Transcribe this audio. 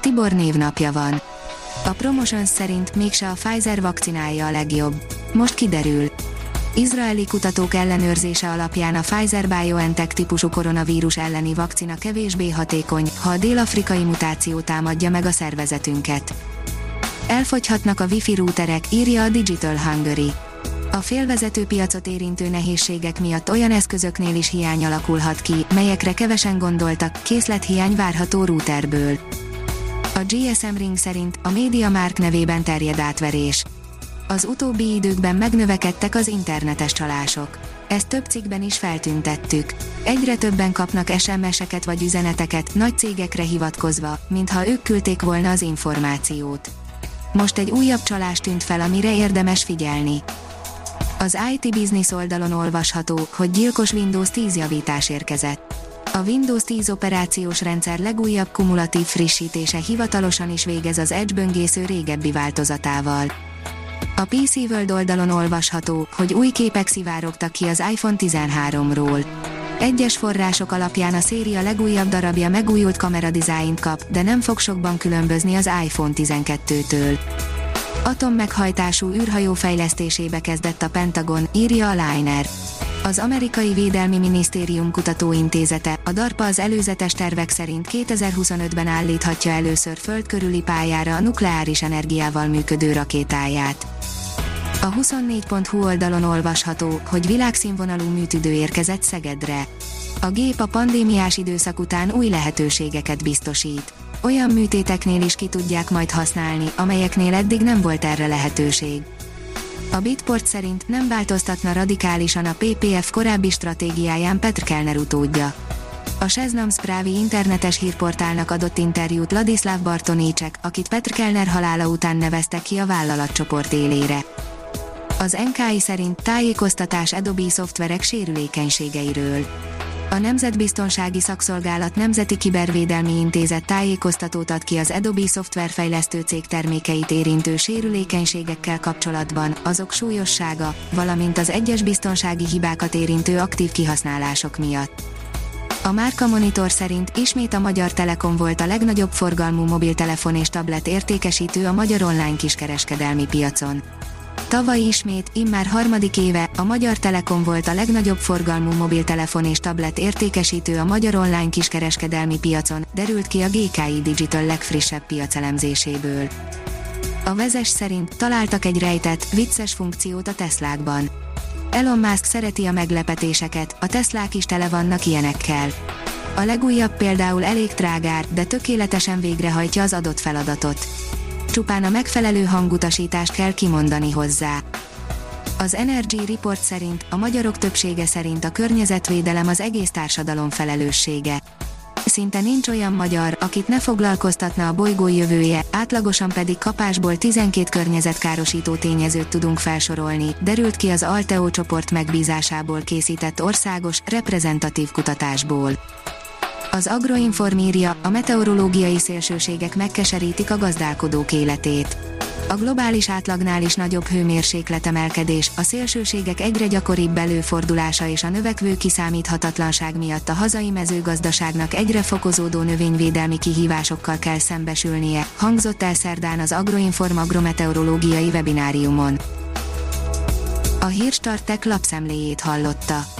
Tibor névnapja van. A Promotions szerint mégse a Pfizer vakcinája a legjobb. Most kiderül. Izraeli kutatók ellenőrzése alapján a Pfizer-BioNTech típusú koronavírus elleni vakcina kevésbé hatékony, ha a dél-afrikai mutáció támadja meg a szervezetünket. Elfogyhatnak a wifi routerek, írja a Digital Hungary. A félvezető piacot érintő nehézségek miatt olyan eszközöknél is hiány alakulhat ki, melyekre kevesen gondoltak, készlethiány várható routerből. A GSM Ring szerint a média Mark nevében terjed átverés. Az utóbbi időkben megnövekedtek az internetes csalások. Ezt több cikkben is feltüntettük. Egyre többen kapnak SMS-eket vagy üzeneteket, nagy cégekre hivatkozva, mintha ők küldték volna az információt. Most egy újabb csalás tűnt fel, amire érdemes figyelni. Az IT Business oldalon olvasható, hogy gyilkos Windows 10 javítás érkezett. A Windows 10 operációs rendszer legújabb kumulatív frissítése hivatalosan is végez az Edge böngésző régebbi változatával. A PC World oldalon olvasható, hogy új képek szivárogtak ki az iPhone 13-ról. Egyes források alapján a széria legújabb darabja megújult kameradizájnt kap, de nem fog sokban különbözni az iPhone 12-től. Atommeghajtású űrhajó fejlesztésébe kezdett a Pentagon, írja a Liner. Az amerikai Védelmi Minisztérium kutatóintézete, a DARPA az előzetes tervek szerint 2025-ben állíthatja először föld pályára a nukleáris energiával működő rakétáját. A 24.hu oldalon olvasható, hogy világszínvonalú műtüdő érkezett Szegedre. A gép a pandémiás időszak után új lehetőségeket biztosít olyan műtéteknél is ki tudják majd használni, amelyeknél eddig nem volt erre lehetőség. A Bitport szerint nem változtatna radikálisan a PPF korábbi stratégiáján Petr Kellner utódja. A Seznam Spravi internetes hírportálnak adott interjút Ladislav Bartonécsek, akit Petr Kellner halála után neveztek ki a vállalatcsoport élére. Az NKI szerint tájékoztatás Adobe szoftverek sérülékenységeiről a Nemzetbiztonsági Szakszolgálat Nemzeti Kibervédelmi Intézet tájékoztatót ad ki az Adobe szoftverfejlesztő cég termékeit érintő sérülékenységekkel kapcsolatban, azok súlyossága, valamint az egyes biztonsági hibákat érintő aktív kihasználások miatt. A Márka Monitor szerint ismét a Magyar Telekom volt a legnagyobb forgalmú mobiltelefon és tablet értékesítő a magyar online kiskereskedelmi piacon. Tavaly ismét, immár harmadik éve, a Magyar Telekom volt a legnagyobb forgalmú mobiltelefon és tablet értékesítő a magyar online kiskereskedelmi piacon, derült ki a GKI Digital legfrissebb piacelemzéséből. A vezes szerint találtak egy rejtett, vicces funkciót a Teslákban. Elon Musk szereti a meglepetéseket, a Teslák is tele vannak ilyenekkel. A legújabb például elég trágár, de tökéletesen végrehajtja az adott feladatot csupán a megfelelő hangutasítást kell kimondani hozzá. Az Energy Report szerint a magyarok többsége szerint a környezetvédelem az egész társadalom felelőssége. Szinte nincs olyan magyar, akit ne foglalkoztatna a bolygó jövője, átlagosan pedig kapásból 12 környezetkárosító tényezőt tudunk felsorolni, derült ki az Alteo csoport megbízásából készített országos, reprezentatív kutatásból. Az Agroinform a meteorológiai szélsőségek megkeserítik a gazdálkodók életét. A globális átlagnál is nagyobb hőmérsékletemelkedés, a szélsőségek egyre gyakoribb előfordulása és a növekvő kiszámíthatatlanság miatt a hazai mezőgazdaságnak egyre fokozódó növényvédelmi kihívásokkal kell szembesülnie, hangzott el szerdán az Agroinform agrometeorológiai webináriumon. A Hírstartek lapszemléjét hallotta.